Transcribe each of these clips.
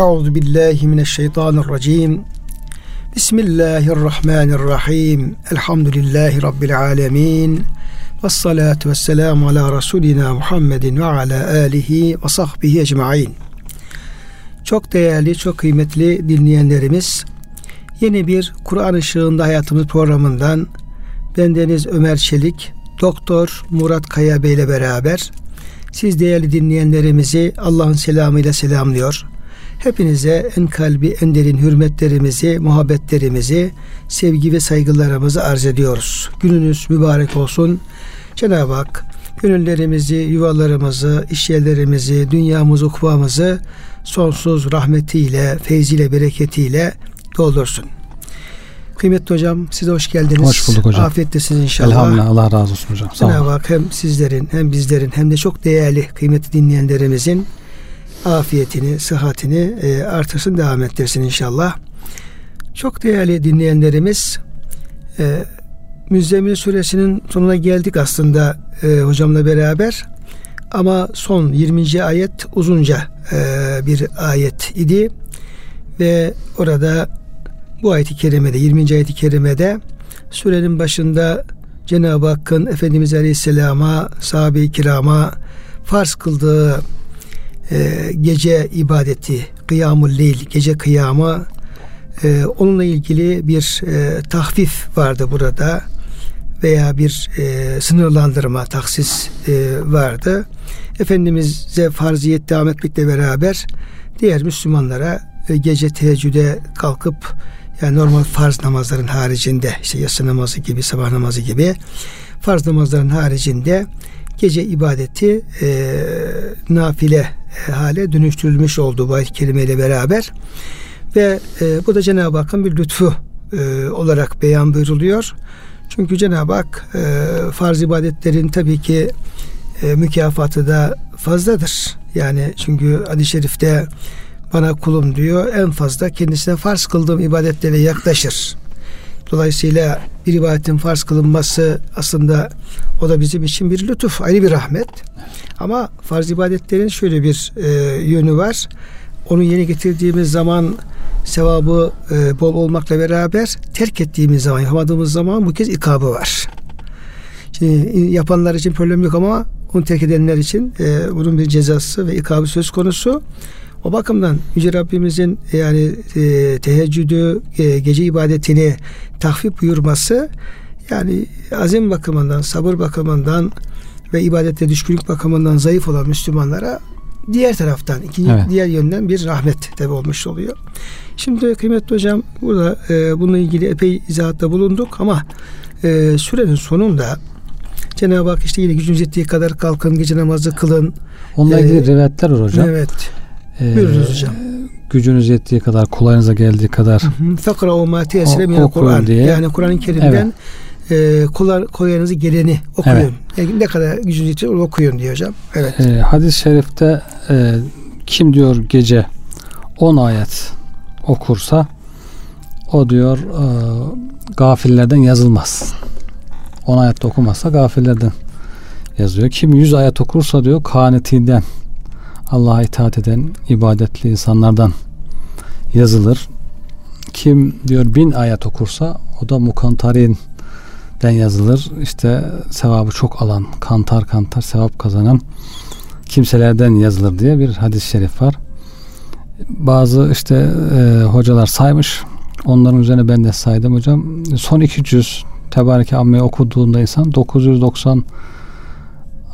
Euzu billahi mineşşeytanirracim. Bismillahirrahmanirrahim. Elhamdülillahi rabbil alamin. Ves salatu vesselamu ala rasulina Muhammedin ve ala alihi ve sahbihi ecmaîn. Çok değerli, çok kıymetli dinleyenlerimiz, yeni bir Kur'an ışığında hayatımız programından bendeniz Ömer Çelik, Doktor Murat Kaya Bey ile beraber siz değerli dinleyenlerimizi Allah'ın selamıyla selamlıyor. Hepinize en kalbi en derin hürmetlerimizi, muhabbetlerimizi, sevgi ve saygılarımızı arz ediyoruz. Gününüz mübarek olsun. Cenab-ı Hak gönüllerimizi, yuvalarımızı, işyerlerimizi, dünyamızı, ukvamızı sonsuz rahmetiyle, feyziyle, bereketiyle doldursun. Kıymetli hocam size hoş geldiniz. Hoş bulduk hocam. Afiyettesiniz inşallah. Elhamdülillah Allah razı olsun hocam. Sağ Cenab-ı olun. Hak hem sizlerin hem bizlerin hem de çok değerli kıymetli dinleyenlerimizin afiyetini, sıhhatini e, artırsın, devam ettirsin inşallah. Çok değerli dinleyenlerimiz e, Müzzemmil suresinin sonuna geldik aslında e, hocamla beraber. Ama son 20. ayet uzunca e, bir ayet idi. Ve orada bu ayeti kerimede 20. ayeti kerimede surenin başında Cenab-ı Hakk'ın Efendimiz Aleyhisselam'a, sahabe-i kirama farz kıldığı e, gece ibadeti, kıyamul leyl, gece kıyamı e, onunla ilgili bir e, tahfif vardı burada veya bir e, sınırlandırma, taksis e, vardı. Efendimiz'e farziyet devam etmekle beraber diğer Müslümanlara e, gece teheccüde kalkıp yani normal farz namazların haricinde işte yatsı namazı gibi sabah namazı gibi farz namazların haricinde gece ibadeti e, nafile e, hale dönüştürülmüş oldu bu ayet kerimeyle beraber ve e, bu da Cenab-ı Hakk'ın bir lütfu e, olarak beyan buyuruluyor. Çünkü Cenab-ı Hak e, farz ibadetlerin tabii ki e, mükafatı da fazladır. Yani çünkü hadis-i şerifte bana kulum diyor en fazla kendisine farz kıldığım ibadetlere yaklaşır. Dolayısıyla bir ibadetin farz kılınması aslında o da bizim için bir lütuf, ayrı bir rahmet. Ama farz ibadetlerin şöyle bir e, yönü var. Onu yeni getirdiğimiz zaman sevabı e, bol olmakla beraber terk ettiğimiz zaman, yapamadığımız zaman bu kez ikabı var. Şimdi yapanlar için problem yok ama onu terk edenler için e, bunun bir cezası ve ikabı söz konusu. O bakımdan Yüce Rabbimizin yani e, teheccüdü, e, gece ibadetini tahfif buyurması yani azim bakımından, sabır bakımından ve ibadette düşkünlük bakımından zayıf olan Müslümanlara diğer taraftan, ikinci Evet. diğer yönden bir rahmet tabi olmuş oluyor. Şimdi kıymetli hocam burada e, bununla ilgili epey izahatta bulunduk ama e, sürenin sonunda Cenab-ı Hak işte yine gücünüz yettiği kadar kalkın, gece namazı kılın. Onunla ilgili Ee, rivayetler var hocam. Evet. Ee, Buyurunuz hocam. Gücünüz yettiği kadar, kolayınıza geldiği kadar Fakra o ma teyessire O- minel Kur'an. diye. Yani Kur'an-ı Kerim'den e, kolay, kolayınızı geleni okuyun. Evet. Yani ne kadar gücünüz yetiyor okuyun diyor hocam. Evet. e, hadis-i şerifte e, kim diyor gece 10 ayet okursa o diyor e, gafillerden yazılmaz. 10 ayet okumazsa gafillerden yazıyor. Kim 100 ayet okursa diyor kanetinden Allah'a itaat eden ibadetli insanlardan yazılır. Kim diyor bin ayet okursa o da mukantarin'den yazılır. İşte sevabı çok alan, kantar kantar sevap kazanan kimselerden yazılır diye bir hadis-i şerif var. Bazı işte e, hocalar saymış. Onların üzerine ben de saydım hocam. Son 200 Tebareke Amme'yi okuduğunda insan 990 al-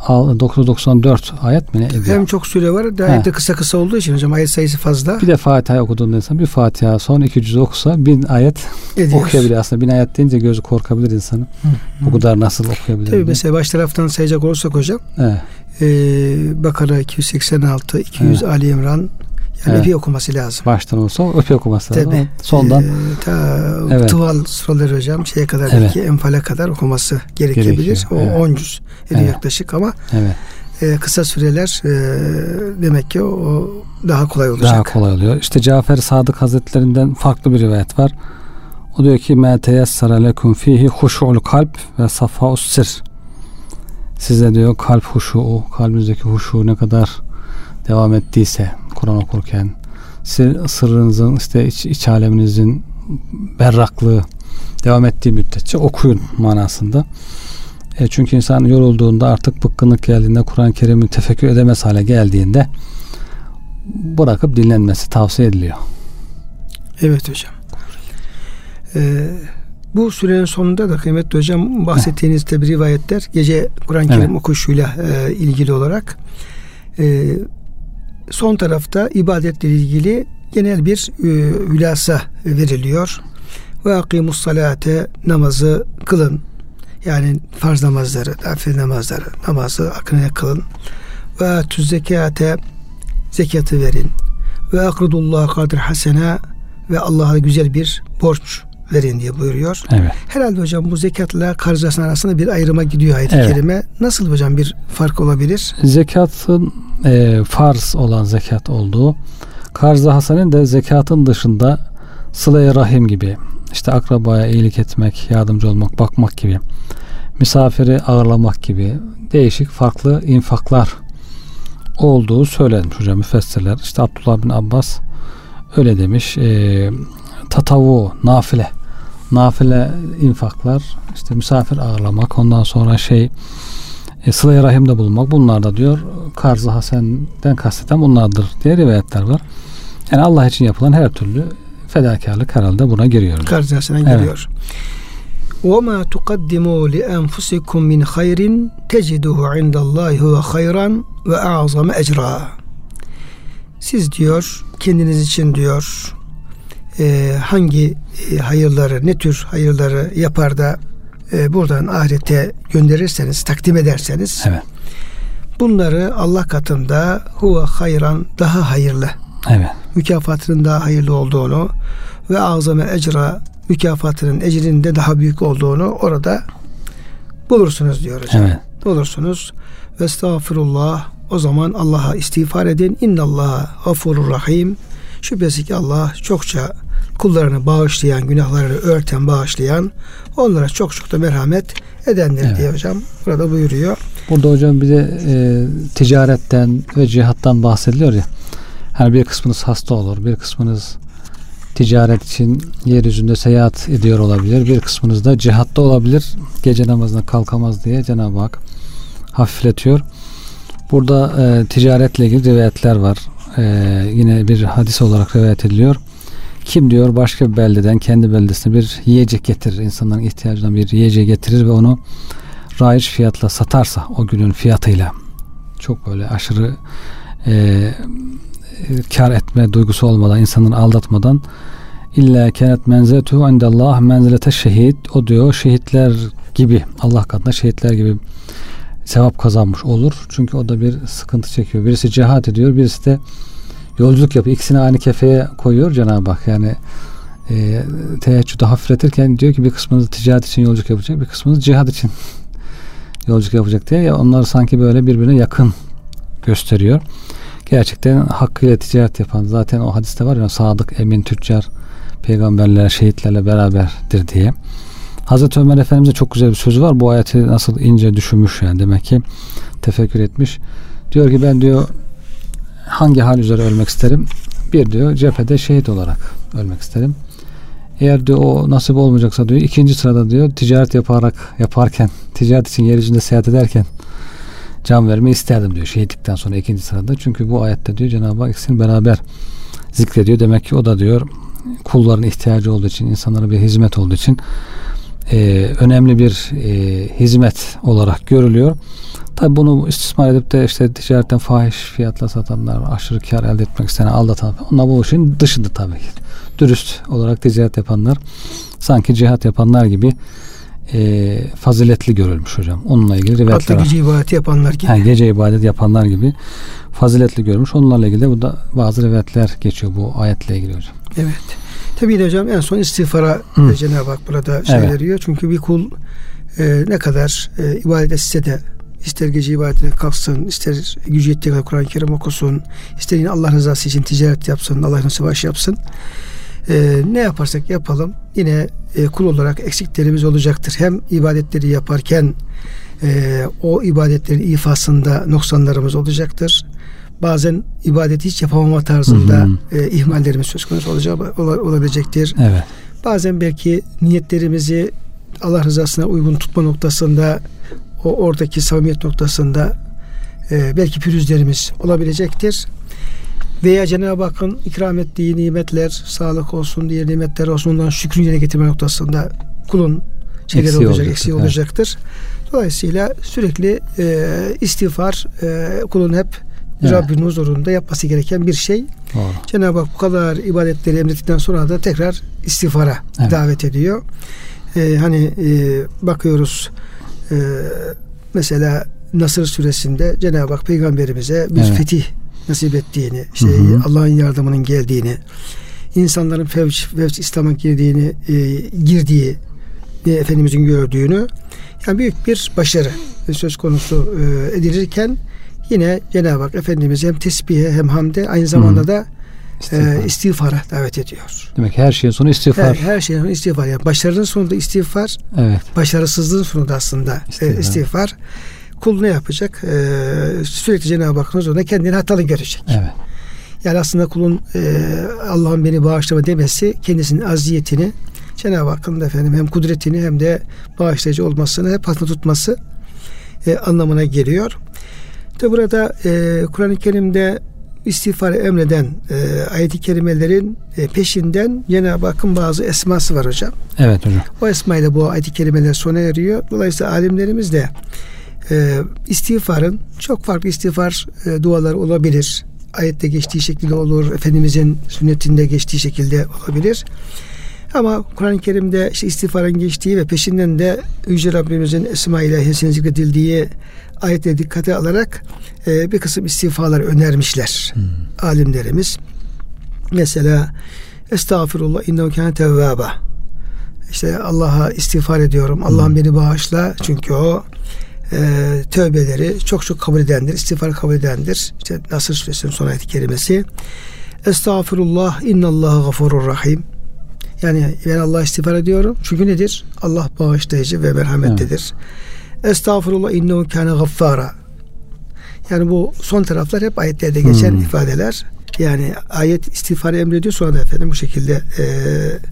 994 ayet mi ne ediyor? Hem çok süre var. Gayet de kısa kısa olduğu için hocam ayet sayısı fazla Bir de Fatiha okuduğunda insan bir Fatiha son 200 okusa bin ayet ediyor. okuyabilir. Aslında bin ayet deyince gözü korkabilir insanın. Bu kadar nasıl okuyabilir? Tabii diye. mesela baş taraftan sayacak olursak hocam Evet. e, Bakara 286, 200 Ali İmran yani Evet. epey okuması lazım. Baştan olsa öpe okuması lazım. Tabii. Ama Sondan E, ta Evet. Tıval suraları hocam şeye kadar Evet. belki enfale kadar okuması gerekebilir. Gerekiyor, O evet. 10 cüz ediyor Evet. yaklaşık ama evet. e, kısa süreler e, demek ki o, o daha kolay olacak. daha kolay oluyor. İşte Cafer Sadık Hazretlerinden farklı bir rivayet var. O diyor ki مَا تَيَسَّرَ لَكُمْ ف۪يهِ خُشُعُ kalp ve صَفَاءُ sir. Size diyor kalp huşu, kalbinizdeki huşu ne kadar devam ettiyse Kur'an okurken, sırrınızın işte iç, iç aleminizin berraklığı devam ettiği müddetçe okuyun manasında. E çünkü insan yorulduğunda artık bıkkınlık geldiğinde Kur'an-ı Kerim'i tefekkür edemez hale geldiğinde bırakıp dinlenmesi tavsiye ediliyor. Evet hocam. Ee, bu sürenin sonunda da kıymetli hocam bahsettiğiniz tabi rivayetler gece Kur'an-ı Kerim evet. okuşuyla e, ilgili olarak e, son tarafta ibadetle ilgili genel bir e, hülasa veriliyor. Ve akimus salate namazı kılın. Yani farz namazları, nafile namazları, namazı akına kılın. Ve tüz zekate zekatı verin. Ve akridullah kadir hasena ve Allah'a güzel bir borç verin diye buyuruyor. Evet. Herhalde hocam bu zekatla karz arasında bir ayrıma gidiyor ayet-i evet. kerime. Nasıl hocam bir fark olabilir? Zekatın e, farz olan zekat olduğu, karz-ı hasenin de zekatın dışında sıla rahim gibi, işte akrabaya iyilik etmek, yardımcı olmak, bakmak gibi, misafiri ağırlamak gibi değişik farklı infaklar olduğu söylenmiş hocam müfessirler. İşte Abdullah bin Abbas öyle demiş. E, tatavu, nafile Nafile infaklar, işte misafir ağırlamak, ondan sonra şey e, sıla rahimde bulunmak. Bunlar da diyor Karz-ı Hasen'den kasteden bunlardır diye rivayetler var. Yani Allah için yapılan her türlü fedakarlık herhalde buna giriyor. Karz-ı Hasen'e evet. giriyor. وَمَا تُقَدِّمُوا لِأَنْفُسِكُمْ مِنْ خَيْرٍ تَجِدُهُ عِنْدَ اللّٰهِ هُوَ خَيْرًا وَاَعْظَمَ اَجْرًا Siz diyor kendiniz için diyor e, hangi e, hayırları ne tür hayırları yapar da e, buradan ahirete gönderirseniz takdim ederseniz evet. bunları Allah katında huve hayran daha hayırlı evet. mükafatının daha hayırlı olduğunu ve azame ecra mükafatının ecrinin daha büyük olduğunu orada bulursunuz diyor hocam. Evet. Bulursunuz. Ve estağfirullah o zaman Allah'a istiğfar edin. İnnallah gafurur rahim. Şüphesiz ki Allah çokça kullarını bağışlayan, günahlarını örten, bağışlayan, onlara çok çok da merhamet edendir evet. diye hocam burada buyuruyor. Burada hocam bir de e, ticaretten ve cihattan bahsediliyor ya. Hani bir kısmınız hasta olur, bir kısmınız ticaret için yeryüzünde seyahat ediyor olabilir. Bir kısmınız da cihatta olabilir. Gece namazına kalkamaz diye Cenab-ı Hak hafifletiyor. Burada e, ticaretle ilgili rivayetler var. E, yine bir hadis olarak rivayet ediliyor. Kim diyor başka bir beldeden kendi beldesine bir yiyecek getirir. insanların ihtiyacından bir yiyecek getirir ve onu raiç fiyatla satarsa o günün fiyatıyla çok böyle aşırı e, kar etme duygusu olmadan insanın aldatmadan illa kenet menzetu indallah menzilete şehit o diyor şehitler gibi Allah katında şehitler gibi sevap kazanmış olur. Çünkü o da bir sıkıntı çekiyor. Birisi cihat ediyor, birisi de yolculuk yapıyor. İkisini aynı kefeye koyuyor Cenab-ı Hak. Yani e, teheccüde hafifletirken diyor ki bir kısmınız ticaret için yolculuk yapacak, bir kısmınız cihad için yolculuk yapacak diye. Ya onlar sanki böyle birbirine yakın gösteriyor. Gerçekten hakkıyla ticaret yapan zaten o hadiste var ya sadık, emin, tüccar peygamberler, şehitlerle beraberdir diye. Hazreti Ömer Efendimiz'e çok güzel bir sözü var. Bu ayeti nasıl ince düşünmüş yani demek ki tefekkür etmiş. Diyor ki ben diyor hangi hal üzere ölmek isterim? Bir diyor cephede şehit olarak ölmek isterim. Eğer diyor o nasip olmayacaksa diyor ikinci sırada diyor ticaret yaparak yaparken ticaret için yeryüzünde seyahat ederken can vermeyi isterdim diyor şehitlikten sonra ikinci sırada. Çünkü bu ayette diyor Cenab-ı Hak ikisini beraber zikrediyor. Demek ki o da diyor kulların ihtiyacı olduğu için insanlara bir hizmet olduğu için e, önemli bir e, hizmet olarak görülüyor. Tabi bunu istismar edip de işte ticaretten fahiş fiyatla satanlar, aşırı kar elde etmek isteyen aldatan onlar bu işin dışında tabii ki. Dürüst olarak ticaret yapanlar sanki cihat yapanlar gibi e, faziletli görülmüş hocam. Onunla ilgili rivayetler Hatta gece ibadeti yapanlar gibi. Ha, gece ibadet yapanlar gibi faziletli görmüş. Onlarla ilgili de burada bazı rivayetler geçiyor bu ayetle ilgili hocam. Evet. Tabii de hocam en son istiğfara Hı. Cenab-ı Hak burada şey evet. veriyor. Çünkü bir kul e, ne kadar e, ibadet etse de ister gece ibadete kalksın, ister gücü yettiği kadar Kur'an-ı Kerim okusun, ister yine Allah rızası için ticaret yapsın, Allah'ın savaş yapsın. E, ne yaparsak yapalım yine e, kul olarak eksiklerimiz olacaktır. Hem ibadetleri yaparken e, o ibadetlerin ifasında noksanlarımız olacaktır. Bazen ibadeti hiç yapamama tarzında Hı hı. e, ihmallerimiz söz konusu olacağı ola- olabilecektir. Evet. Bazen belki niyetlerimizi Allah rızasına uygun tutma noktasında o oradaki samimiyet noktasında e, belki pürüzlerimiz olabilecektir. Veya Cenab-ı Hakk'ın ikram ettiği nimetler, sağlık olsun, diğer nimetler olsun ondan şükrünü yerine getirme noktasında kulun şeyleri Eksiği olacak, olacaktır, eksiği evet. olacaktır. Dolayısıyla sürekli e, istiğfar e, kulun hep Evet. Rabbinin huzurunda yapması gereken bir şey. Doğru. Cenab-ı Hak bu kadar ibadetleri emrettikten sonra da tekrar istiğfara Evet. davet ediyor. Ee, hani e, bakıyoruz e, mesela Nasır suresinde Cenab-ı Hak peygamberimize bir Evet. fetih nasip ettiğini, işte Hı hı. Allah'ın yardımının geldiğini, insanların fevç, fevç İslam'a girdiğini, e, girdiği ve Efendimizin gördüğünü yani büyük bir başarı söz konusu e, edilirken yine Cenab-ı Hak Efendimiz hem tesbihe hem hamde aynı zamanda da İstiğfar. e, istiğfara davet ediyor. Demek her şeyin sonu Her, istiğfar. her şeyin sonu istiğfar. Yani başarının sonunda istiğfar, Evet. başarısızlığın sonunda aslında İstiğfar. istiğfar. E, istiğfar. Kul ne yapacak? E, sürekli Cenab-ı Hakk'ın huzurunda kendini hatalı görecek. Evet. Yani aslında kulun e, Allah'ın beni bağışlama demesi kendisinin aziyetini Cenab-ı Hakk'ın da efendim hem kudretini hem de bağışlayıcı olmasını hep hatırda tutması e, anlamına geliyor. De burada e, Kur'an-ı Kerim'de istiğfarı emreden e, ayet-i kerimelerin e, peşinden Cenab-ı Hakk'ın bazı esması var hocam. Evet hocam. O esmayla bu ayet-i kerimeler sona eriyor. Dolayısıyla alimlerimiz de e, istiğfarın çok farklı istiğfar e, duaları olabilir. Ayette geçtiği şekilde olur. Efendimizin sünnetinde geçtiği şekilde olabilir. Ama Kur'an-ı Kerim'de işte istiğfarın geçtiği ve peşinden de Yüce Rabbimizin Esma ilahiyesinin zikredildiği ayetleri dikkate alarak e, bir kısım istiğfarlar önermişler alimlerimiz. Mesela Estağfirullah innehu kâne tevvâba. İşte Allah'a istiğfar ediyorum. Allah'ım beni bağışla. Çünkü o e, tövbeleri çok çok kabul edendir. İstiğfar kabul edendir. İşte Nasır suresinin son ayet-i kerimesi. Estağfirullah innallaha gafurur rahim. Yani ben Allah'a istiğfar ediyorum. Çünkü nedir? Allah bağışlayıcı ve merhametlidir. Estağfurullah innehu kâne gaffara. Yani bu son taraflar hep ayetlerde geçen Hmm. ifadeler. Yani ayet istiğfarı emrediyor sonra da efendim bu şekilde e,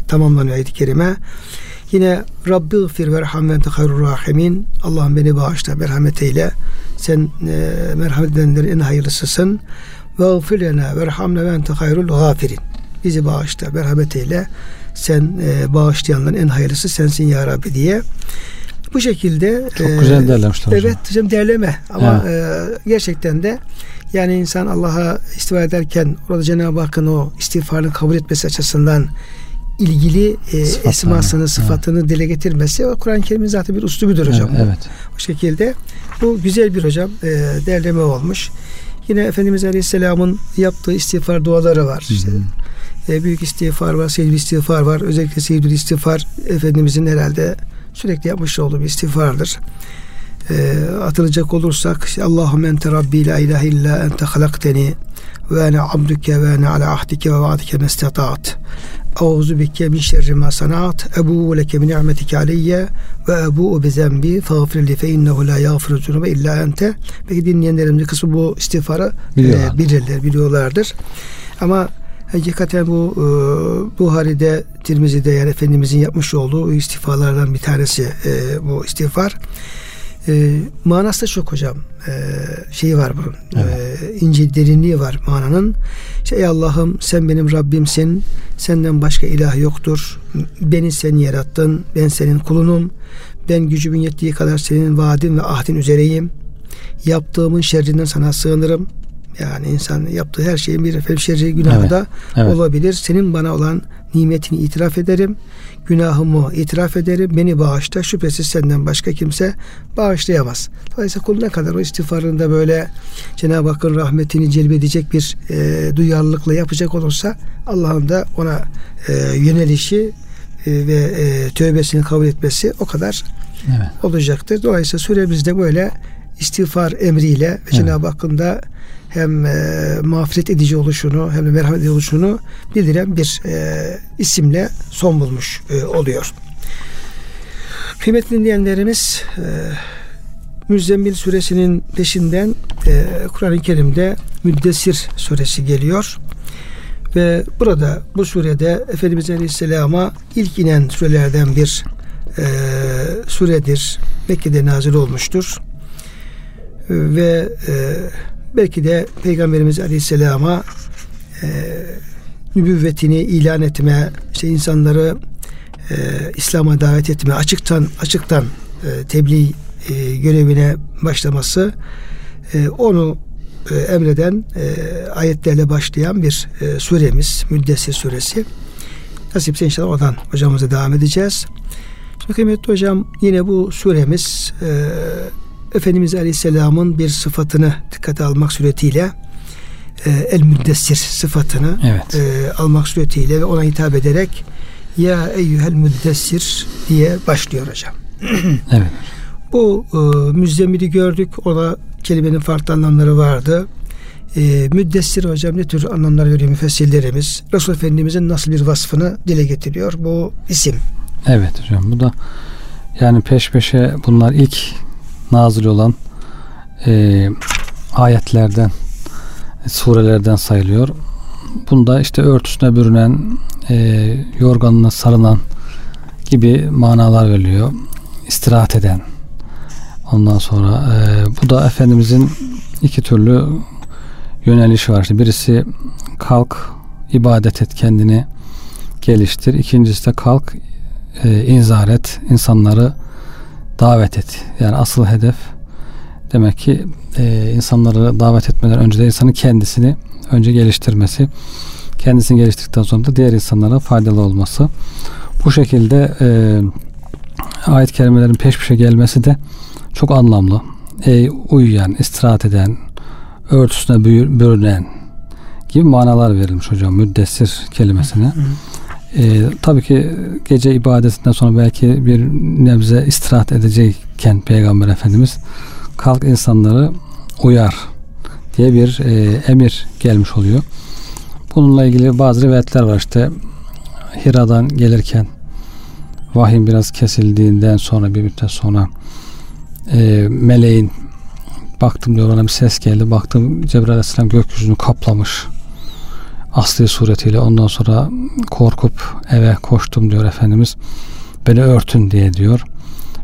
tamamlanıyor ayet-i kerime. Yine Rabbi gfir ve ente hayrur rahimin. Allah'ım beni bağışla merhamet eyle. Sen e, merhamet edenlerin en hayırlısısın. Ve gfir lena verhamne ve ente hayrul gafirin. Bizi bağışla merhamet eyle. Sen e, bağışlayanların en hayırlısı sensin ya Rabbi diye. Bu şekilde Çok e, güzel derlemişler hocam. Evet hocam derleme ama e, gerçekten de yani insan Allah'a istiğfar ederken orada Cenab-ı Hakk'ın o istiğfarını kabul etmesi açısından ilgili e, esmasını, sıfatını dile getirmesi o Kur'an-ı Kerim'in zaten bir üslubudur hocam. Evet, evet. Bu şekilde bu güzel bir hocam e, derleme olmuş. Yine Efendimiz Aleyhisselam'ın yaptığı istiğfar duaları var. İşte, e, büyük istiğfar var, seyyid istiğfar var. Özellikle seyyidül istiğfar Efendimizin herhalde sürekli yapmış olduğu bir istiğfardır. E, atılacak olursak Allahümme ente Rabbi la ilahe illa ente halakteni ve ene abduke ve ene ala ahdike ve vaadike mestataat. Euzu bike min şerri ma sanat. Ebu leke min ni'metike aleyye ve ebu bi zembi fagfir li fe innehu la yagfiru zunube illa ente. Peki dinleyenlerimizin kısmı bu istiğfarı Biliyorlar. e, bilirler, biliyorlardır. Ama hakikaten bu e, Buhari'de, Tirmizi'de yani Efendimizin yapmış olduğu istiğfarlardan bir tanesi e, bu istiğfar. E, manası da çok hocam. E, şeyi var bunun. E, ince derinliği var mananın. İşte, Ey Allah'ım sen benim Rabbimsin. Senden başka ilah yoktur. Beni sen yarattın. Ben senin kulunum. Ben gücümün yettiği kadar senin vaadin ve ahdin üzereyim. Yaptığımın şerrinden sana sığınırım. Yani insan yaptığı her şeyin bir efendim şerri günahı Evet, da evet. olabilir. Senin bana olan nimetini itiraf ederim. Günahımı itiraf ederim. Beni bağışla. Şüphesiz senden başka kimse bağışlayamaz. Dolayısıyla kul ne kadar o istiğfarında böyle Cenab-ı Hakk'ın rahmetini celbedecek bir e, duyarlılıkla yapacak olursa Allah'ın da ona e, yönelişi e, ve e, tövbesini kabul etmesi o kadar Evet. olacaktır. Dolayısıyla süremizde böyle istiğfar emriyle ve Cenab-ı Hakk'ın da hem e, mağfiret edici oluşunu hem de merhamet edici oluşunu bildiren bir e, isimle son bulmuş e, oluyor. Kıymetli dinleyenlerimiz e, Müzzemmil suresinin peşinden e, Kur'an-ı Kerim'de Müddessir suresi geliyor. Ve burada bu surede Efendimiz Aleyhisselam'a ilk inen surelerden bir e, suredir. Mekke'de nazil olmuştur. Ve e, belki de Peygamberimiz Aleyhisselam'a e, nübüvvetini ilan etme, işte insanları e, İslam'a davet etme, açıktan açıktan e, tebliğ e, görevine başlaması e, onu e, emreden e, ayetlerle başlayan bir e, suremiz Müddessir suresi. Nasipse inşallah oradan hocamıza devam edeceğiz. Şimdi kıymetli hocam yine bu suremiz e, Efendimiz Aleyhisselam'ın bir sıfatını dikkate almak suretiyle e, el müddessir sıfatını evet. e, almak suretiyle ve ona hitap ederek ya eyyuhel müddessir diye başlıyor hocam. evet. Bu e, müzdemili gördük. Ona kelimenin farklı anlamları vardı. E, müddessir hocam ne tür anlamlar veriyor müfessirlerimiz? Resul Efendimizin nasıl bir vasfını dile getiriyor bu isim? Evet hocam bu da yani peş peşe bunlar ilk nazil olan e, ayetlerden surelerden sayılıyor. Bunda işte örtüsüne bürünen, e, yorganına sarılan gibi manalar veriliyor. İstirahat eden. Ondan sonra e, bu da Efendimizin iki türlü yönelişi var. İşte birisi kalk, ibadet et kendini geliştir. İkincisi de kalk, e, inzar et, insanları davet et. Yani asıl hedef demek ki e, insanları davet etmeden önce de insanın kendisini önce geliştirmesi. Kendisini geliştirdikten sonra da diğer insanlara faydalı olması. Bu şekilde e, ayet kelimelerin peş peşe gelmesi de çok anlamlı. Ey uyuyan, istirahat eden, örtüsüne bürünen gibi manalar verilmiş hocam müddessir kelimesine. Ee, tabii ki gece ibadetinden sonra belki bir nebze istirahat edecekken Peygamber Efendimiz kalk insanları uyar diye bir e, emir gelmiş oluyor. Bununla ilgili bazı rivayetler var işte Hira'dan gelirken vahyin biraz kesildiğinden sonra bir müddet sonra e, meleğin baktım diyor bana bir ses geldi. Baktım Cebrail Aleyhisselam gökyüzünü kaplamış. Asli suretiyle ondan sonra korkup eve koştum diyor Efendimiz. Beni örtün diye diyor.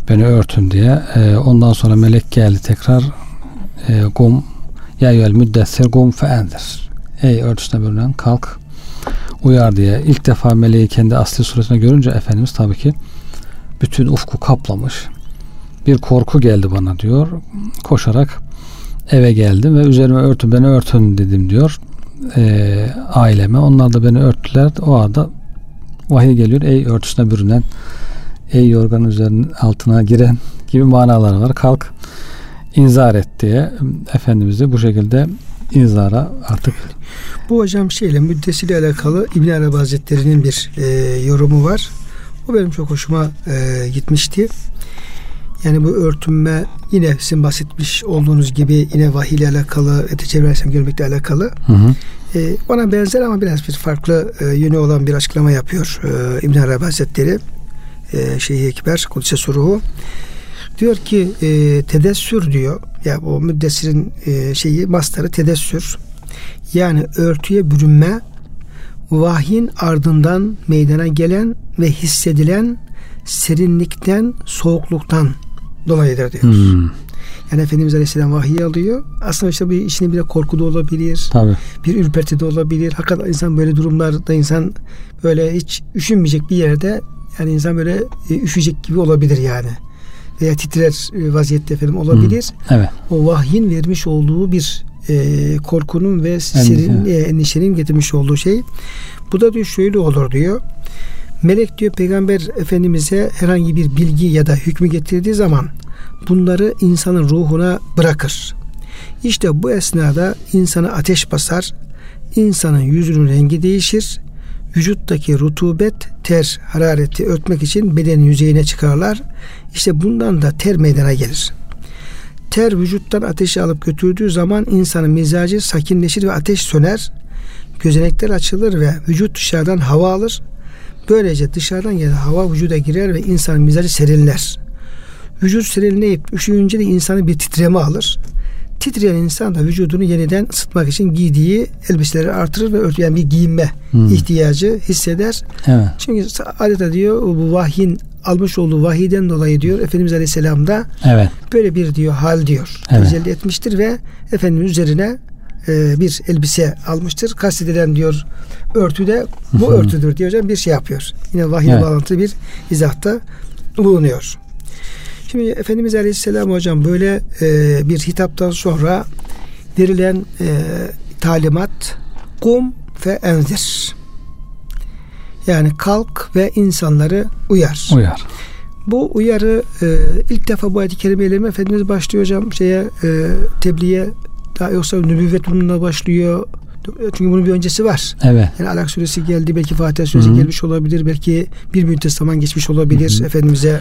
Beni örtün diye. E, ondan sonra melek geldi tekrar. E, gum ya yel müddessir gum feendir. Ey örtüsüne bürünen kalk uyar diye. ilk defa meleği kendi asli suretine görünce Efendimiz tabii ki bütün ufku kaplamış bir korku geldi bana diyor. Koşarak eve geldim ve üzerime örtün beni örtün dedim diyor e, aileme. Onlar da beni örttüler. O anda vahiy geliyor. Ey örtüsüne bürünen ey yorganın üzerinin altına giren gibi manalar var. Kalk inzar et diye Efendimiz bu şekilde inzara artık bu hocam şeyle müddesiyle alakalı İbn Arabi Hazretleri'nin bir e, yorumu var. O benim çok hoşuma e, gitmişti. Yani bu örtünme yine sizin bahsetmiş olduğunuz gibi yine vahiy ile alakalı, ete çevirersem görmekle alakalı. Hı hı. E, ona benzer ama biraz bir farklı e, yönü olan bir açıklama yapıyor e, İbn Arabi Hazretleri. E, Şeyh Ekber, Kudüs'e Suruhu. Diyor ki e, tedessür diyor. Ya o müddessirin e, şeyi mastarı tedessür. Yani örtüye bürünme vahyin ardından meydana gelen ve hissedilen serinlikten, soğukluktan dolayıdır diyor. Hmm. Yani Efendimiz Aleyhisselam vahiy alıyor. Aslında işte bir işini bile korku da olabilir. Tabii. Bir ürperti de olabilir. Hakikaten insan böyle durumlarda insan böyle hiç üşünmeyecek bir yerde yani insan böyle e, üşüyecek gibi olabilir yani. Veya titrer e, vaziyette efendim olabilir. Hmm. Evet. O vahyin vermiş olduğu bir e, korkunun ve serin, e, endişenin getirmiş olduğu şey. Bu da diyor şöyle olur diyor. Melek diyor peygamber efendimize herhangi bir bilgi ya da hükmü getirdiği zaman bunları insanın ruhuna bırakır. İşte bu esnada insana ateş basar, insanın yüzünün rengi değişir, vücuttaki rutubet, ter, harareti örtmek için bedenin yüzeyine çıkarlar. İşte bundan da ter meydana gelir. Ter vücuttan ateşi alıp götürdüğü zaman insanın mizacı sakinleşir ve ateş söner. Gözenekler açılır ve vücut dışarıdan hava alır. Böylece dışarıdan gelen hava vücuda girer ve insanın mizacı serinler. vücut serinleyip üşüyünce de insanı bir titreme alır. Titreyen insan da vücudunu yeniden ısıtmak için giydiği elbiseleri artırır ve örtü yani bir giyinme hmm. ihtiyacı hisseder. Evet. Çünkü adeta diyor bu vahyin almış olduğu vahiden dolayı diyor Efendimiz Aleyhisselam da evet. böyle bir diyor hal diyor evet. tecelli etmiştir ve Efendimiz üzerine e, bir elbise almıştır. Kastedilen diyor örtü de bu örtüdür diyor hocam bir şey yapıyor. Yine vahiy evet. bağlantılı bir izahta bulunuyor. Şimdi Efendimiz Aleyhisselam hocam böyle e, bir hitaptan sonra verilen e, talimat kum ve enzir. Yani kalk ve insanları uyar. Uyar. Bu uyarı e, ilk defa bu ayet-i kerimeyle mi Efendimiz başlıyor hocam şeye e, tebliğe daha yoksa nübüvvet bununla başlıyor. Çünkü bunun bir öncesi var. Evet. Yani Alak suresi geldi. Belki Fatiha suresi Hı-hı. gelmiş olabilir. Belki bir müddet zaman geçmiş olabilir. Hı-hı. Efendimiz'e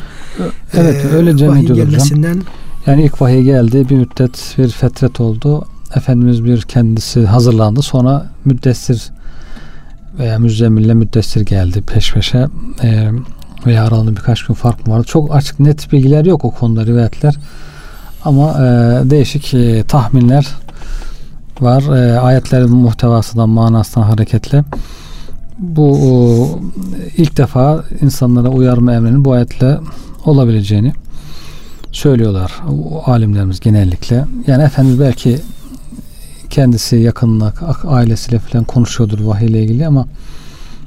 Evet e, öyle vahiy gelmesinden. Hocam. Yani ilk vahiy geldi. Bir müddet bir fetret oldu. Efendimiz bir kendisi hazırlandı. Sonra müddessir veya müzzemmille müddessir geldi peş peşe. E, veya aralarında birkaç gün fark mı vardı? Çok açık net bilgiler yok o konuda rivayetler. Ama e, değişik e, tahminler var. E, ayetlerin muhtevasından, manasından hareketle. Bu o, ilk defa insanlara uyarma emrinin bu ayetle olabileceğini söylüyorlar o, alimlerimiz genellikle. Yani Efendimiz belki kendisi yakınına, ailesiyle falan konuşuyordur vahiy ile ilgili ama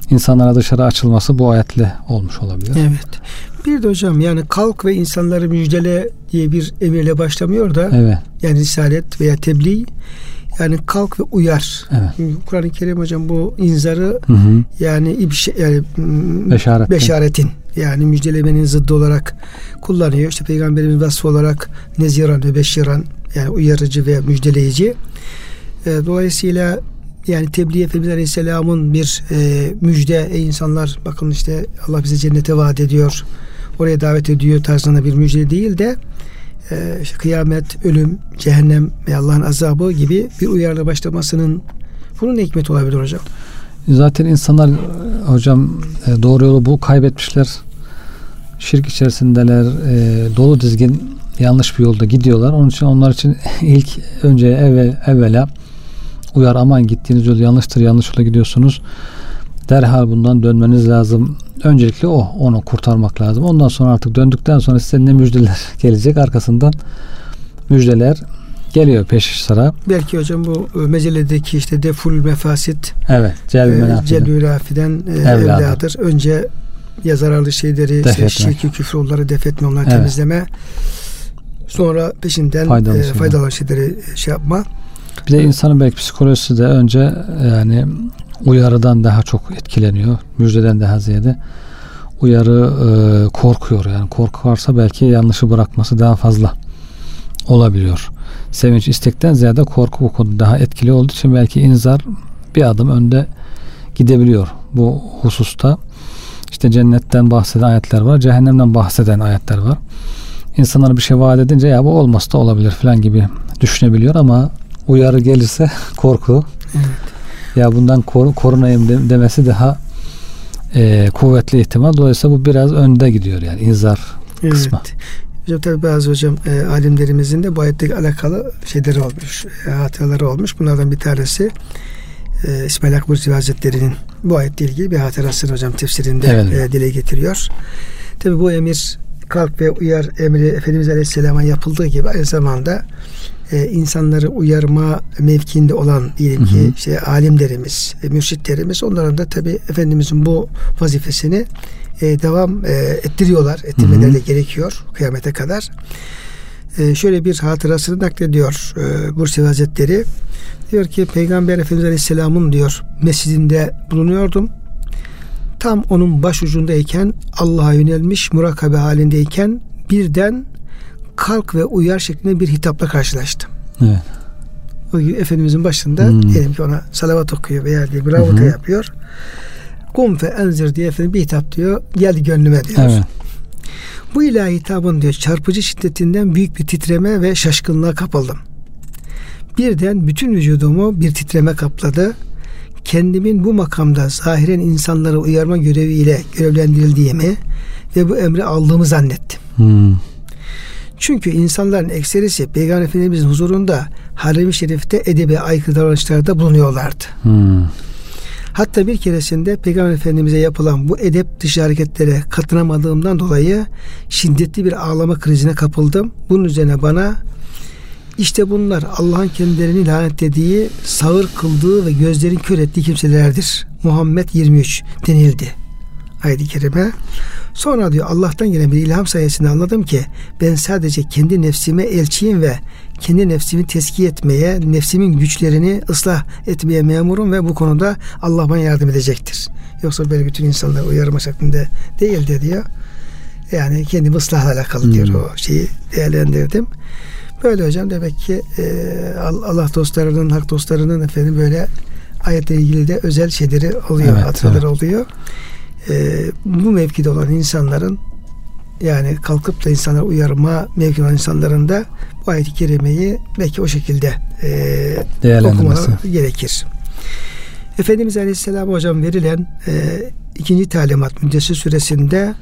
insanlara dışarı açılması bu ayetle olmuş olabilir. Evet. Bir de hocam yani kalk ve insanları müjdele diye bir emirle başlamıyor da evet. yani risalet veya tebliğ yani kalk ve uyar. Evet. Kur'an-ı Kerim hocam bu inzarı hı hı. yani ibşe, yani Beşaret. beşaretin yani müjdelemenin zıddı olarak kullanıyor. İşte peygamberimiz vasfı olarak neziran ve beşiran yani uyarıcı ve müjdeleyici. E, dolayısıyla yani tebliğ Efendimiz Aleyhisselam'ın bir e, müjde ey insanlar bakın işte Allah bize cennete vaat ediyor oraya davet ediyor tarzında bir müjde değil de e, kıyamet, ölüm, cehennem ve Allah'ın azabı gibi bir uyarla başlamasının bunun hikmeti olabilir hocam. Zaten insanlar hocam e, doğru yolu bu kaybetmişler. Şirk içerisindeler. E, dolu dizgin yanlış bir yolda gidiyorlar. Onun için onlar için ilk önce evvel evvela uyar aman gittiğiniz yol yanlıştır yanlış yola gidiyorsunuz. Derhal bundan dönmeniz lazım öncelikle o. Onu kurtarmak lazım. Ondan sonra artık döndükten sonra size ne müjdeler gelecek arkasından müjdeler geliyor peş sıra. Belki hocam bu e, mezeledeki işte deful mefasit evet, celbü e, e, evladır. Önce ya zararlı şeyleri, işte, şirki, küfür onları def etme, onları evet. temizleme. Sonra peşinden faydalı, e, faydalı şeyleri şey yapma. Bir de insanın belki psikolojisi de önce yani uyarıdan daha çok etkileniyor. Müjdeden daha ziyade uyarı e, korkuyor yani korku varsa belki yanlışı bırakması daha fazla olabiliyor. Sevinç istekten ziyade korku bu konuda daha etkili olduğu için belki inzar bir adım önde gidebiliyor bu hususta. İşte cennetten bahseden ayetler var, cehennemden bahseden ayetler var. İnsanlara bir şey vaat edince ya bu olmaz da olabilir falan gibi düşünebiliyor ama uyarı gelirse korku. Evet ya bundan kor, korunayım demesi daha e, kuvvetli ihtimal. Dolayısıyla bu biraz önde gidiyor yani inzar evet. kısmı. Hocam tabi bazı hocam e, alimlerimizin de bu ayetle alakalı şeyleri olmuş, e, hatıraları olmuş. Bunlardan bir tanesi e, İsmail Akbur Hazretleri'nin bu ayetle ilgili bir hatırasını hocam tefsirinde evet. e, dile getiriyor. Tabi bu emir kalk ve uyar emri Efendimiz Aleyhisselam'a yapıldığı gibi aynı zamanda e, insanları uyarma mevkiinde olan diyelim ki hı hı. işte alimlerimiz, e, mürşitlerimiz onların da tabi Efendimizin bu vazifesini e, devam e, ettiriyorlar. Ettirmeleri de gerekiyor kıyamete kadar. E, şöyle bir hatırasını naklediyor e, Bursevi Hazretleri. Diyor ki Peygamber Efendimiz Aleyhisselam'ın diyor mescidinde bulunuyordum. Tam onun başucundayken Allah'a yönelmiş murakabe halindeyken birden kalk ve uyar şeklinde bir hitapla karşılaştım. Evet. O gibi Efendimizin başında hmm. diyelim ki ona salavat okuyor veya bir bravo hmm. yapıyor. Kum fe enzir diye efendim bir hitap diyor. Geldi gönlüme diyor. Evet. Bu ilahi hitabın diyor çarpıcı şiddetinden büyük bir titreme ve şaşkınlığa kapıldım. Birden bütün vücudumu bir titreme kapladı. Kendimin bu makamda zahiren insanları uyarma göreviyle görevlendirildiğimi ve bu emri aldığımı zannettim. Hmm. Çünkü insanların ekserisi Peygamber Efendimizin huzurunda harem-i şerifte edebi aykırı davranışlarda bulunuyorlardı. Hmm. Hatta bir keresinde Peygamber Efendimiz'e yapılan bu edep dışı hareketlere katınamadığımdan dolayı şiddetli bir ağlama krizine kapıldım. Bunun üzerine bana işte bunlar Allah'ın kendilerini lanetlediği, sağır kıldığı ve gözlerin kör ettiği kimselerdir. Muhammed 23 denildi. Ayet-i Kerime. Sonra diyor Allah'tan gelen bir ilham sayesinde anladım ki ben sadece kendi nefsime elçiyim ve kendi nefsimi teskiye etmeye, nefsimin güçlerini ıslah etmeye memurum ve bu konuda Allah bana yardım edecektir. Yoksa böyle bütün insanları uyarma şeklinde değil de diyor. Yani kendi ıslahla alakalı diyor hmm. o şeyi değerlendirdim. Böyle hocam demek ki e, Allah dostlarının, hak dostlarının efendim böyle ayetle ilgili de özel şeyleri oluyor, evet, hatıraları evet. oluyor. E, bu mevkide olan insanların yani kalkıp da insanları uyarma mevki olan insanların da bu ayet-i kerimeyi belki o şekilde e, okumaları gerekir. Efendimiz Aleyhisselam hocam verilen e, ikinci talimat Müddessir suresinde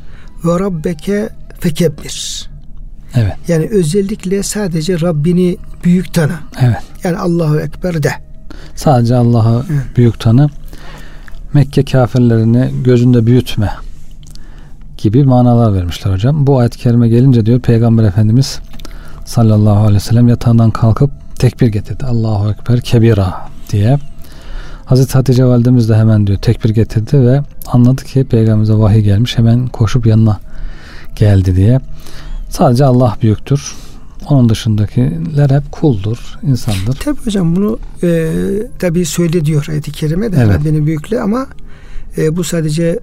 ve rabbeke fekebbir Evet. Yani özellikle sadece Rabbini büyük tanı. Evet. Yani Allahu Ekber de. Sadece Allah'ı evet. büyük tanı. Mekke kafirlerini gözünde büyütme gibi manalar vermişler hocam. Bu ayet-i kerime gelince diyor Peygamber Efendimiz sallallahu aleyhi ve sellem yatağından kalkıp tekbir getirdi. Allahu Ekber kebira diye. Hazreti Hatice validemiz de hemen diyor tekbir getirdi ve anladı ki peygamberimize vahiy gelmiş. Hemen koşup yanına geldi diye. Sadece Allah büyüktür. Onun dışındakiler hep kuldur, insandır. Tabi hocam bunu e, tabi söyle diyor ayet-i kerime de evet. beni büyükle ama e, bu sadece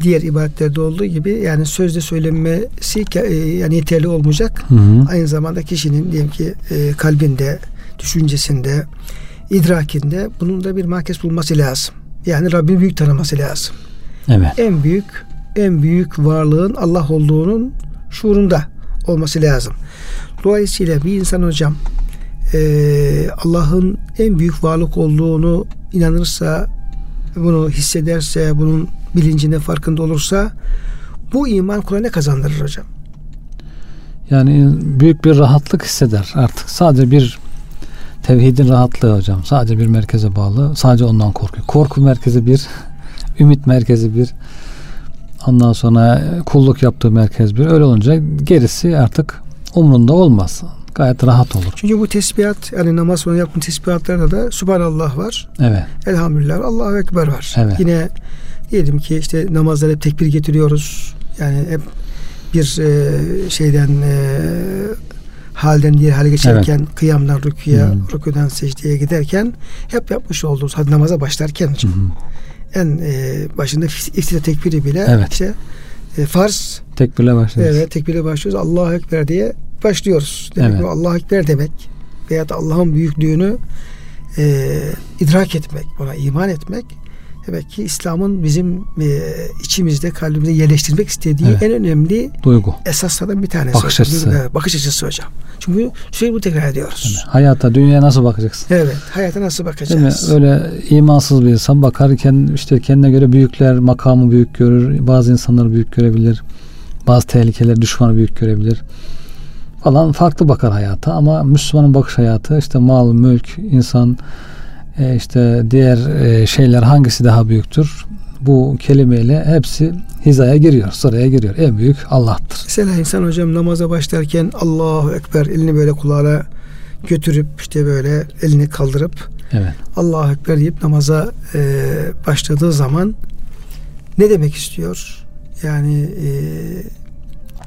diğer ibadetlerde olduğu gibi yani sözde söylenmesi e, yani yeterli olmayacak. Hı hı. Aynı zamanda kişinin diyelim ki e, kalbinde, düşüncesinde, idrakinde bunun da bir mahkes bulması lazım. Yani Rabbin büyük tanıması lazım. Evet. En büyük en büyük varlığın Allah olduğunun şuurunda olması lazım. Dolayısıyla bir insan hocam e, Allah'ın en büyük varlık olduğunu inanırsa, bunu hissederse, bunun bilincinde farkında olursa bu iman kula ne kazandırır hocam? Yani büyük bir rahatlık hisseder artık. Sadece bir tevhidin rahatlığı hocam. Sadece bir merkeze bağlı. Sadece ondan korkuyor. Korku merkezi bir, ümit merkezi bir, Ondan sonra kulluk yaptığı merkez bir. Öyle olunca gerisi artık umrunda olmaz. Gayet rahat olur. Çünkü bu tesbihat yani namaz sonra yaptığın tesbihatlarda da Subhanallah var. Evet. Elhamdülillah Allahu Ekber var. Evet. Yine diyelim ki işte namazda hep tekbir getiriyoruz. Yani hep bir e, şeyden e, halden diğer hale geçerken evet. kıyamdan rüküye, hmm. rüküden secdeye giderken hep yapmış olduğumuz hadi namaza başlarken hocam. Hmm en e, başında iftira tekbiri bile evet. işte e, farz tekbirle başlıyoruz. Evet, tekbirle başlıyoruz. Allahu ekber diye başlıyoruz. Demek evet. Allahu ekber demek veya Allah'ın büyüklüğünü e, idrak etmek, buna iman etmek demek ki İslam'ın bizim e, içimizde kalbimizde yerleştirmek istediği evet. en önemli duygu esaslardan bir tanesi. Bakış açısı. Evet, bakış açısı hocam. Çünkü sürekli bu tekrar ediyoruz. Evet. Hayata, dünyaya nasıl bakacaksın? Evet, hayata nasıl bakacağız? Değil mi? Öyle imansız bir insan bakarken işte kendine göre büyükler makamı büyük görür. Bazı insanları büyük görebilir. Bazı tehlikeler düşmanı büyük görebilir falan farklı bakar hayata ama Müslümanın bakış hayatı işte mal, mülk, insan, e, işte diğer e, şeyler hangisi daha büyüktür? Bu kelimeyle hepsi hizaya giriyor, sıraya giriyor. En büyük Allah'tır. Mesela insan hocam namaza başlarken Allahu Ekber elini böyle kulağına götürüp işte böyle elini kaldırıp evet. Allahu Ekber deyip namaza e, başladığı zaman ne demek istiyor? Yani e,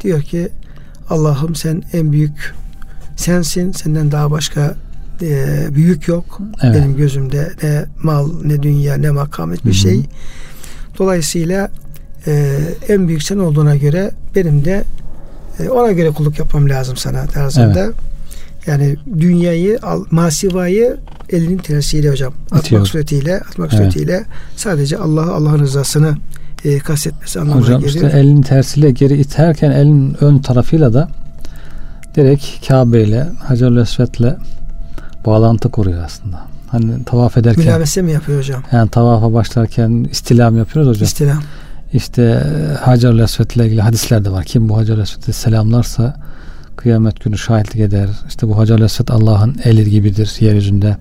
diyor ki Allah'ım sen en büyük sensin. Senden daha başka e, büyük yok. Evet. Benim gözümde ne mal, ne dünya, ne makam hiçbir şey. Dolayısıyla e, en büyük sen olduğuna göre benim de e, ona göre kulluk yapmam lazım sana tarzında. Evet. Yani dünyayı, masivayı elinin tersiyle hocam atmak İtiyor. suretiyle, atmak evet. suretiyle sadece Allah Allah'ın rızasını e, kastetmesi anlamına hocam, geliyor. Hocam işte elin tersiyle geri iterken elin ön tarafıyla da direkt Kabe ile Hacer-ül Esved'le bağlantı kuruyor aslında. Hani tavaf ederken. Mülavese mi yapıyor hocam? Yani tavafa başlarken istilam yapıyoruz hocam. İstilam. İşte Hacer-ül Esved'le ilgili hadisler de var. Kim bu Hacer-ül Esved'i selamlarsa Kıyamet günü şahitlik eder. İşte bu Hacer Esved Allah'ın eli gibidir yeryüzünde.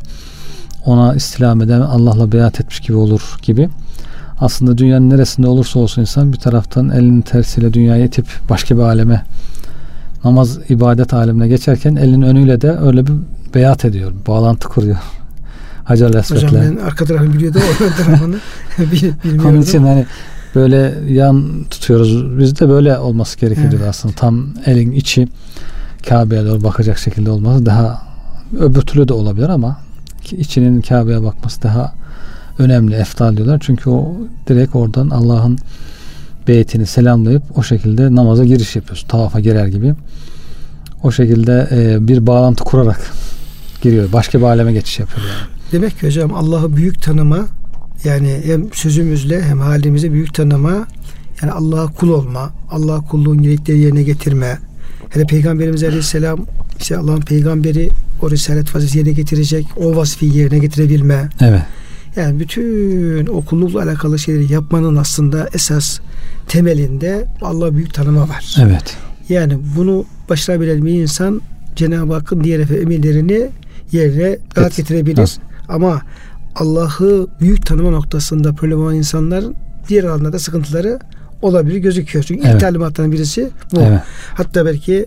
Ona istilam eden Allah'la beyat etmiş gibi olur gibi. Aslında dünyanın neresinde olursa olsun insan bir taraftan elinin tersiyle dünyayı itip başka bir aleme namaz ibadet alemine geçerken elinin önüyle de öyle bir beyat ediyor. Bağlantı kuruyor. Hacer Esved'le. Hocam ben arka tarafını biliyor da ön tarafını bilmiyorum. Onun için hani böyle yan tutuyoruz. Bizde böyle olması gerekiyor evet. aslında. Tam elin içi Kabe'ye doğru bakacak şekilde olması daha öbür türlü de olabilir ama içinin Kabe'ye bakması daha önemli, eftal diyorlar. Çünkü o direkt oradan Allah'ın beytini selamlayıp o şekilde namaza giriş yapıyorsun. Tavafa girer gibi. O şekilde e, bir bağlantı kurarak giriyor. Başka bir aleme geçiş yapıyor yani. Demek ki hocam Allah'ı büyük tanıma yani hem sözümüzle hem halimize büyük tanıma yani Allah'a kul olma, Allah'a kulluğun gerekleri yerine getirme. Hele Peygamberimiz Aleyhisselam işte Allah'ın peygamberi o risalet vazifesi yerine getirecek, o vazifeyi yerine getirebilme. Evet. Yani bütün o kullukla alakalı şeyleri yapmanın aslında esas temelinde Allah büyük tanıma var. Evet. Yani bunu başarabilen bir insan Cenab-ı Hakk'ın diğer emirlerini yerine rahat evet. getirebilir. Ama Allah'ı büyük tanıma noktasında problem olan insanlar diğer alanlarda sıkıntıları olabilir gözüküyor. Çünkü evet. ilk talimatların birisi bu. Evet. Hatta belki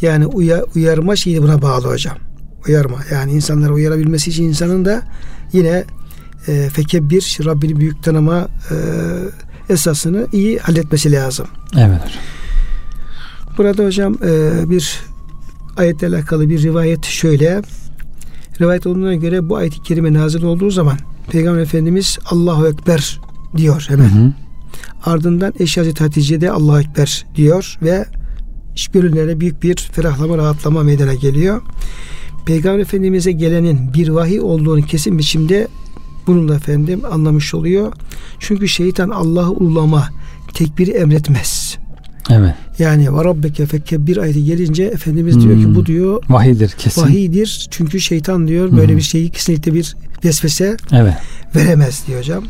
yani uyar, uyarma şeyi buna bağlı hocam. Uyarma. Yani insanları uyarabilmesi için insanın da yine e, fekebbir Rabbini büyük tanıma e, esasını iyi halletmesi lazım. Evet. Burada hocam e, bir ayetle alakalı bir rivayet şöyle. Rivayet olduğuna göre bu ayet-i kerime nazil olduğu zaman Peygamber Efendimiz Allahu Ekber diyor hemen. Hı hı. Ardından eşi Hazreti Hatice de Allahu Ekber diyor ve iş gönüllerine büyük bir ferahlama, rahatlama meydana geliyor. Peygamber Efendimiz'e gelenin bir vahiy olduğunu kesin biçimde bununla efendim anlamış oluyor. Çünkü şeytan Allah'ı ulama, tekbiri emretmez. Evet. Yani ve rabbeke bir ayeti gelince Efendimiz hmm. diyor ki bu hmm. diyor vahidir kesin. Vahidir çünkü şeytan diyor hmm. böyle bir şeyi kesinlikle bir vesvese evet. veremez diyor hocam.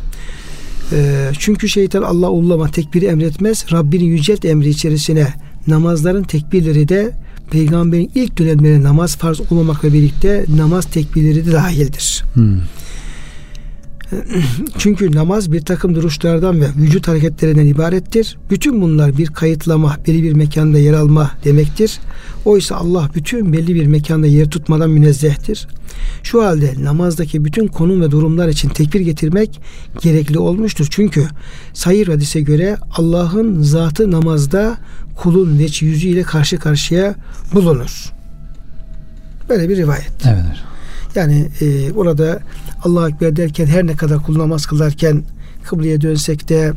Ee, çünkü şeytan Allah ullama tekbiri emretmez. Rabbinin yücelt emri içerisine namazların tekbirleri de peygamberin ilk dönemlerinde namaz farz olmamakla birlikte namaz tekbirleri de dahildir. Hmm. Çünkü namaz bir takım duruşlardan ve vücut hareketlerinden ibarettir. Bütün bunlar bir kayıtlama, belli bir mekanda yer alma demektir. Oysa Allah bütün belli bir mekanda yer tutmadan münezzehtir. Şu halde namazdaki bütün konum ve durumlar için tekbir getirmek gerekli olmuştur. Çünkü sayır hadise göre Allah'ın zatı namazda kulun veç yüzüyle karşı karşıya bulunur. Böyle bir rivayet. Evet. Yani e, orada Allah Ekber derken her ne kadar kul namaz kılarken kıbleye dönsek de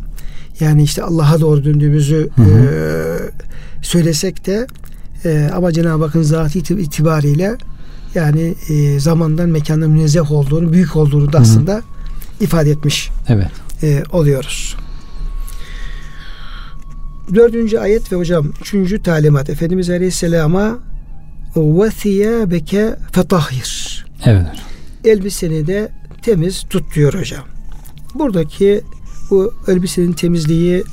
yani işte Allah'a doğru döndüğümüzü hı hı. E, söylesek de e, ama Cenab-ı Hakk'ın zatı itibariyle yani e, zamandan mekandan münezzeh olduğunu, büyük olduğunu da aslında hı hı. ifade etmiş evet. e, oluyoruz. Dördüncü ayet ve hocam üçüncü talimat Efendimiz Aleyhisselam'a ve thiyâbeke fetahhir Evet. Elbiseni de temiz tut diyor hocam. Buradaki bu elbisenin temizliği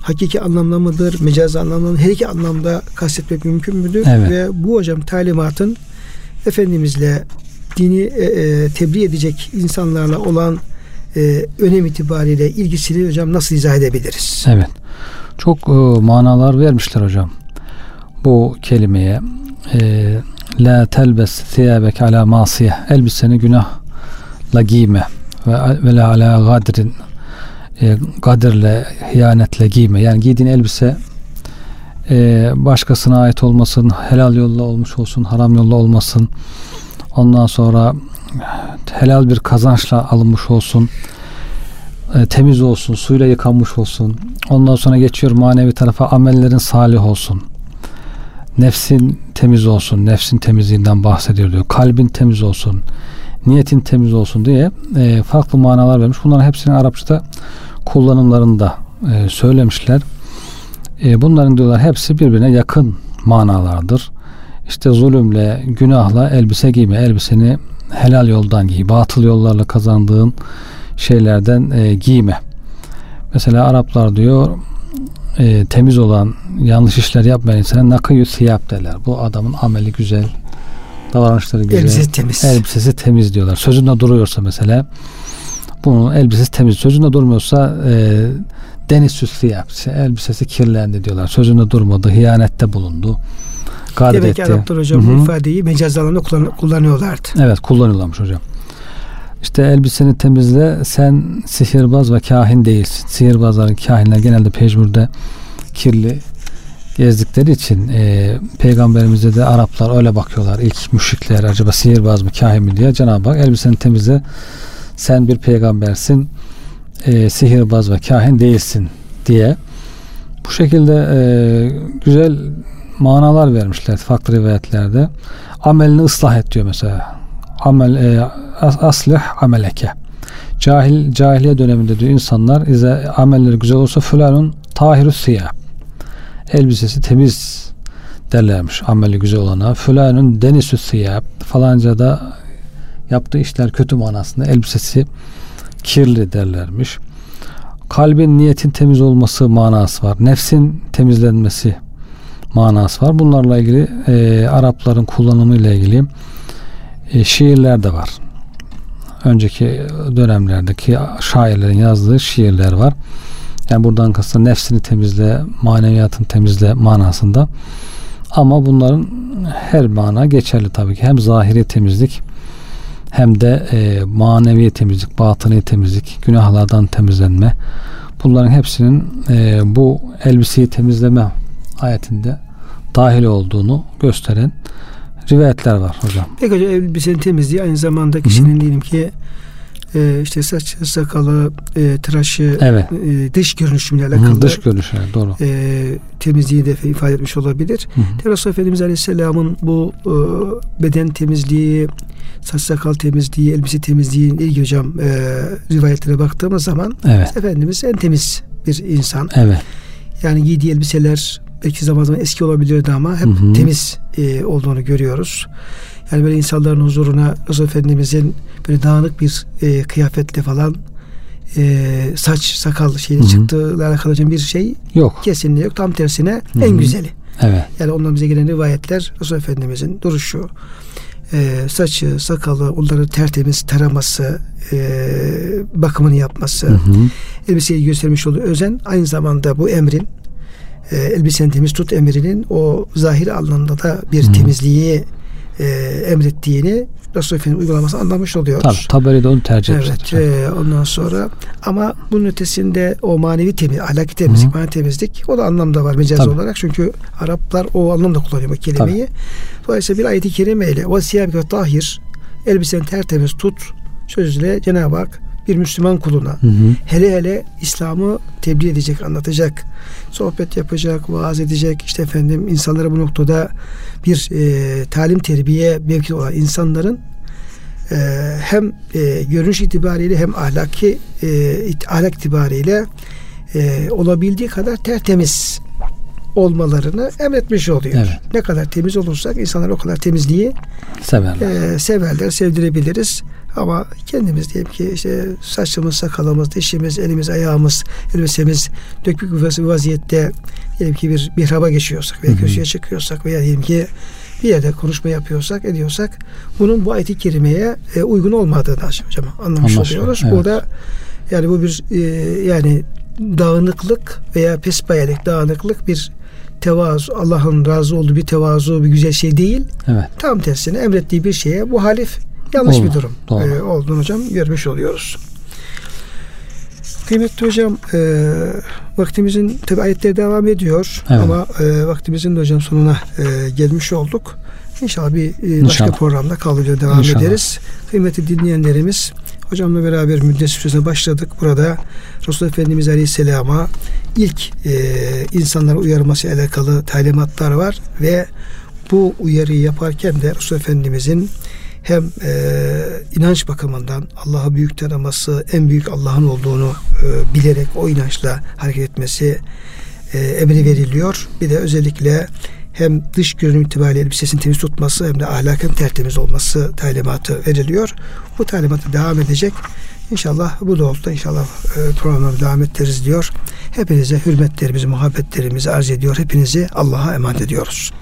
hakiki anlamda mıdır, mecaz anlamda mıdır? Her iki anlamda kastetmek mümkün müdür? Evet. Ve bu hocam talimatın Efendimizle dini e, e, tebliğ edecek insanlarla olan e, önem itibariyle ilgisini hocam nasıl izah edebiliriz? Evet. Çok e, manalar vermişler hocam. Bu kelimeye e, La telbes thiyabek ala masiye. Elbiseni günahla giyme. Ve, ve la ala gadrin e, kadirle, hiyanetle giyme. Yani giydiğin elbise e, başkasına ait olmasın, helal yolla olmuş olsun, haram yolla olmasın. Ondan sonra helal bir kazançla alınmış olsun. E, temiz olsun, suyla yıkanmış olsun. Ondan sonra geçiyor manevi tarafa amellerin salih olsun nefsin temiz olsun, nefsin temizliğinden bahsediyor diyor. Kalbin temiz olsun, niyetin temiz olsun diye e, farklı manalar vermiş. Bunların hepsini Arapçada kullanımlarında e, söylemişler. E, bunların diyorlar hepsi birbirine yakın manalardır. İşte zulümle, günahla elbise giyme. Elbiseni helal yoldan giy. Batıl yollarla kazandığın şeylerden e, giyme. Mesela Araplar diyor e, temiz olan yanlış işler yapmayan insana nakıyü siyap derler. Bu adamın ameli güzel, davranışları güzel. Elbisesi temiz. Elbisesi temiz diyorlar. Sözünde duruyorsa mesela bunun elbisesi temiz. Sözünde durmuyorsa e, deniz süslü yaptı. Elbisesi kirlendi diyorlar. Sözünde durmadı. Hiyanette bulundu. Gayret Demek ki Araplar hocam Hı-hı. bu ifadeyi mecaz alanında kullan- kullanıyorlardı. Evet kullanıyorlarmış hocam. İşte elbiseni temizle sen sihirbaz ve kahin değilsin. Sihirbazların kahinler genelde pejmürde kirli gezdikleri için e, peygamberimize de Araplar öyle bakıyorlar. İlk müşrikler acaba sihirbaz mı kahin mi diye Cenab-ı Hak elbiseni temizle sen bir peygambersin e, sihirbaz ve kahin değilsin diye bu şekilde e, güzel manalar vermişler farklı rivayetlerde. Amelini ıslah et diyor mesela. Amel e, aslih ameleke. Cahil cahiliye döneminde diyor insanlar ize amelleri güzel olsa fulanun tahiru siyah. Elbisesi temiz derlermiş ameli güzel olana. Fulanun denisü siyah. Falanca da yaptığı işler kötü manasında elbisesi kirli derlermiş. Kalbin niyetin temiz olması manası var. Nefsin temizlenmesi manası var. Bunlarla ilgili e, Arapların kullanımı ile ilgili e, şiirler de var. Önceki dönemlerdeki şairlerin yazdığı şiirler var. Yani buradan kastım nefsini temizle, maneviyatın temizle manasında. Ama bunların her mana geçerli tabii ki. Hem zahiri temizlik hem de e, manevi temizlik, batıni temizlik, günahlardan temizlenme. Bunların hepsinin e, bu elbiseyi temizleme ayetinde dahil olduğunu gösteren rivayetler var hocam. Peki hocam elbisenin temizliği aynı zamanda kişinin Hı-hı. diyelim ki e, işte saç sakalı, e, tıraşı, evet. e, dış görünüşüyle alakalı. Hı, dış görünüşü doğru. E, temizliği de ifade etmiş olabilir. Hı Resulullah Efendimiz Aleyhisselam'ın bu e, beden temizliği, saç sakal temizliği, elbise temizliği ilgili hocam e, rivayetlere baktığımız zaman evet. Efendimiz en temiz bir insan. Evet. Yani giydiği elbiseler belki zaman zaman eski olabilirdi ama hep hı hı. temiz e, olduğunu görüyoruz. Yani böyle insanların huzuruna Resul Efendimizin böyle dağınık bir e, kıyafetle falan e, saç sakal şeyle çıktığıyla alakalı bir şey yok. Kesinlikle yok. Tam tersine Hı-hı. en güzeli. Evet. Yani ondan bize gelen rivayetler Resul Efendimizin duruşu, e, saçı, sakalı, onları tertemiz taraması, e, bakımını yapması, hı hı. elbiseyi göstermiş olduğu özen aynı zamanda bu emrin e, elbisen temiz tut emrinin o zahir anlamda da bir hı. temizliği e, emrettiğini Resulullah Efendimiz uygulaması anlamış oluyoruz. Tabii tabeli de onu tercih Evet. E, ondan sonra ama bunun ötesinde o manevi temiz, ahlaki temizlik, manevi temizlik o da anlamda var mecaz Tabii. olarak. Çünkü Araplar o anlamda kullanıyor bu kelimeyi. Tabii. Dolayısıyla bir ayeti kerimeyle ve siyabike tahir elbisen tertemiz tut sözüyle Cenab-ı Hak bir Müslüman kuluna hı hı. hele hele İslam'ı tebliğ edecek, anlatacak, sohbet yapacak, vaaz edecek, işte efendim insanlara bu noktada bir e, talim terbiye mevki olan insanların e, hem e, görünüş itibariyle hem ahlaki e, ahlak itibariyle e, olabildiği kadar tertemiz olmalarını emretmiş oluyor. Evet. Ne kadar temiz olursak insanlar o kadar temizliği severler. E, severler, sevdirebiliriz. Ama kendimiz diyelim ki işte saçımız, sakalımız, dişimiz, elimiz, ayağımız, elbisemiz dökük bir vaziyette diyelim ki bir mihraba geçiyorsak veya köşeye çıkıyorsak veya diyelim ki bir yerde konuşma yapıyorsak, ediyorsak bunun bu ayet-i kerimeye e, uygun olmadığını hocam anlamış Anlaşılıyor, oluyoruz. Evet. Burada yani bu bir e, yani dağınıklık veya pespayelik dağınıklık bir tevazu Allah'ın razı olduğu bir tevazu bir güzel şey değil. Evet. Tam tersine emrettiği bir şeye muhalif yanlış Olur, bir durum doğru. e, olduğunu hocam görmüş oluyoruz. Kıymetli hocam e, vaktimizin tabi ayetler devam ediyor evet. ama e, vaktimizin de hocam sonuna e, gelmiş olduk. İnşallah bir e, başka İnşallah. programda kalıyor devam İnşallah. ederiz. Kıymetli dinleyenlerimiz hocamla beraber müddet süresine başladık. Burada Resulullah Efendimiz Aleyhisselam'a ilk e, insanları uyarması alakalı talimatlar var ve bu uyarıyı yaparken de Resulullah Efendimizin hem e, inanç bakımından Allah'ı büyük tanıması, en büyük Allah'ın olduğunu e, bilerek o inançla hareket etmesi e, emri veriliyor. Bir de özellikle hem dış görünüm itibariyle elbisesini temiz tutması hem de ahlakın tertemiz olması talimatı veriliyor. Bu talimatı devam edecek. İnşallah bu doğrultuda inşallah e, programı devam ettiririz diyor. Hepinize hürmetlerimizi, muhabbetlerimizi arz ediyor. Hepinizi Allah'a emanet ediyoruz.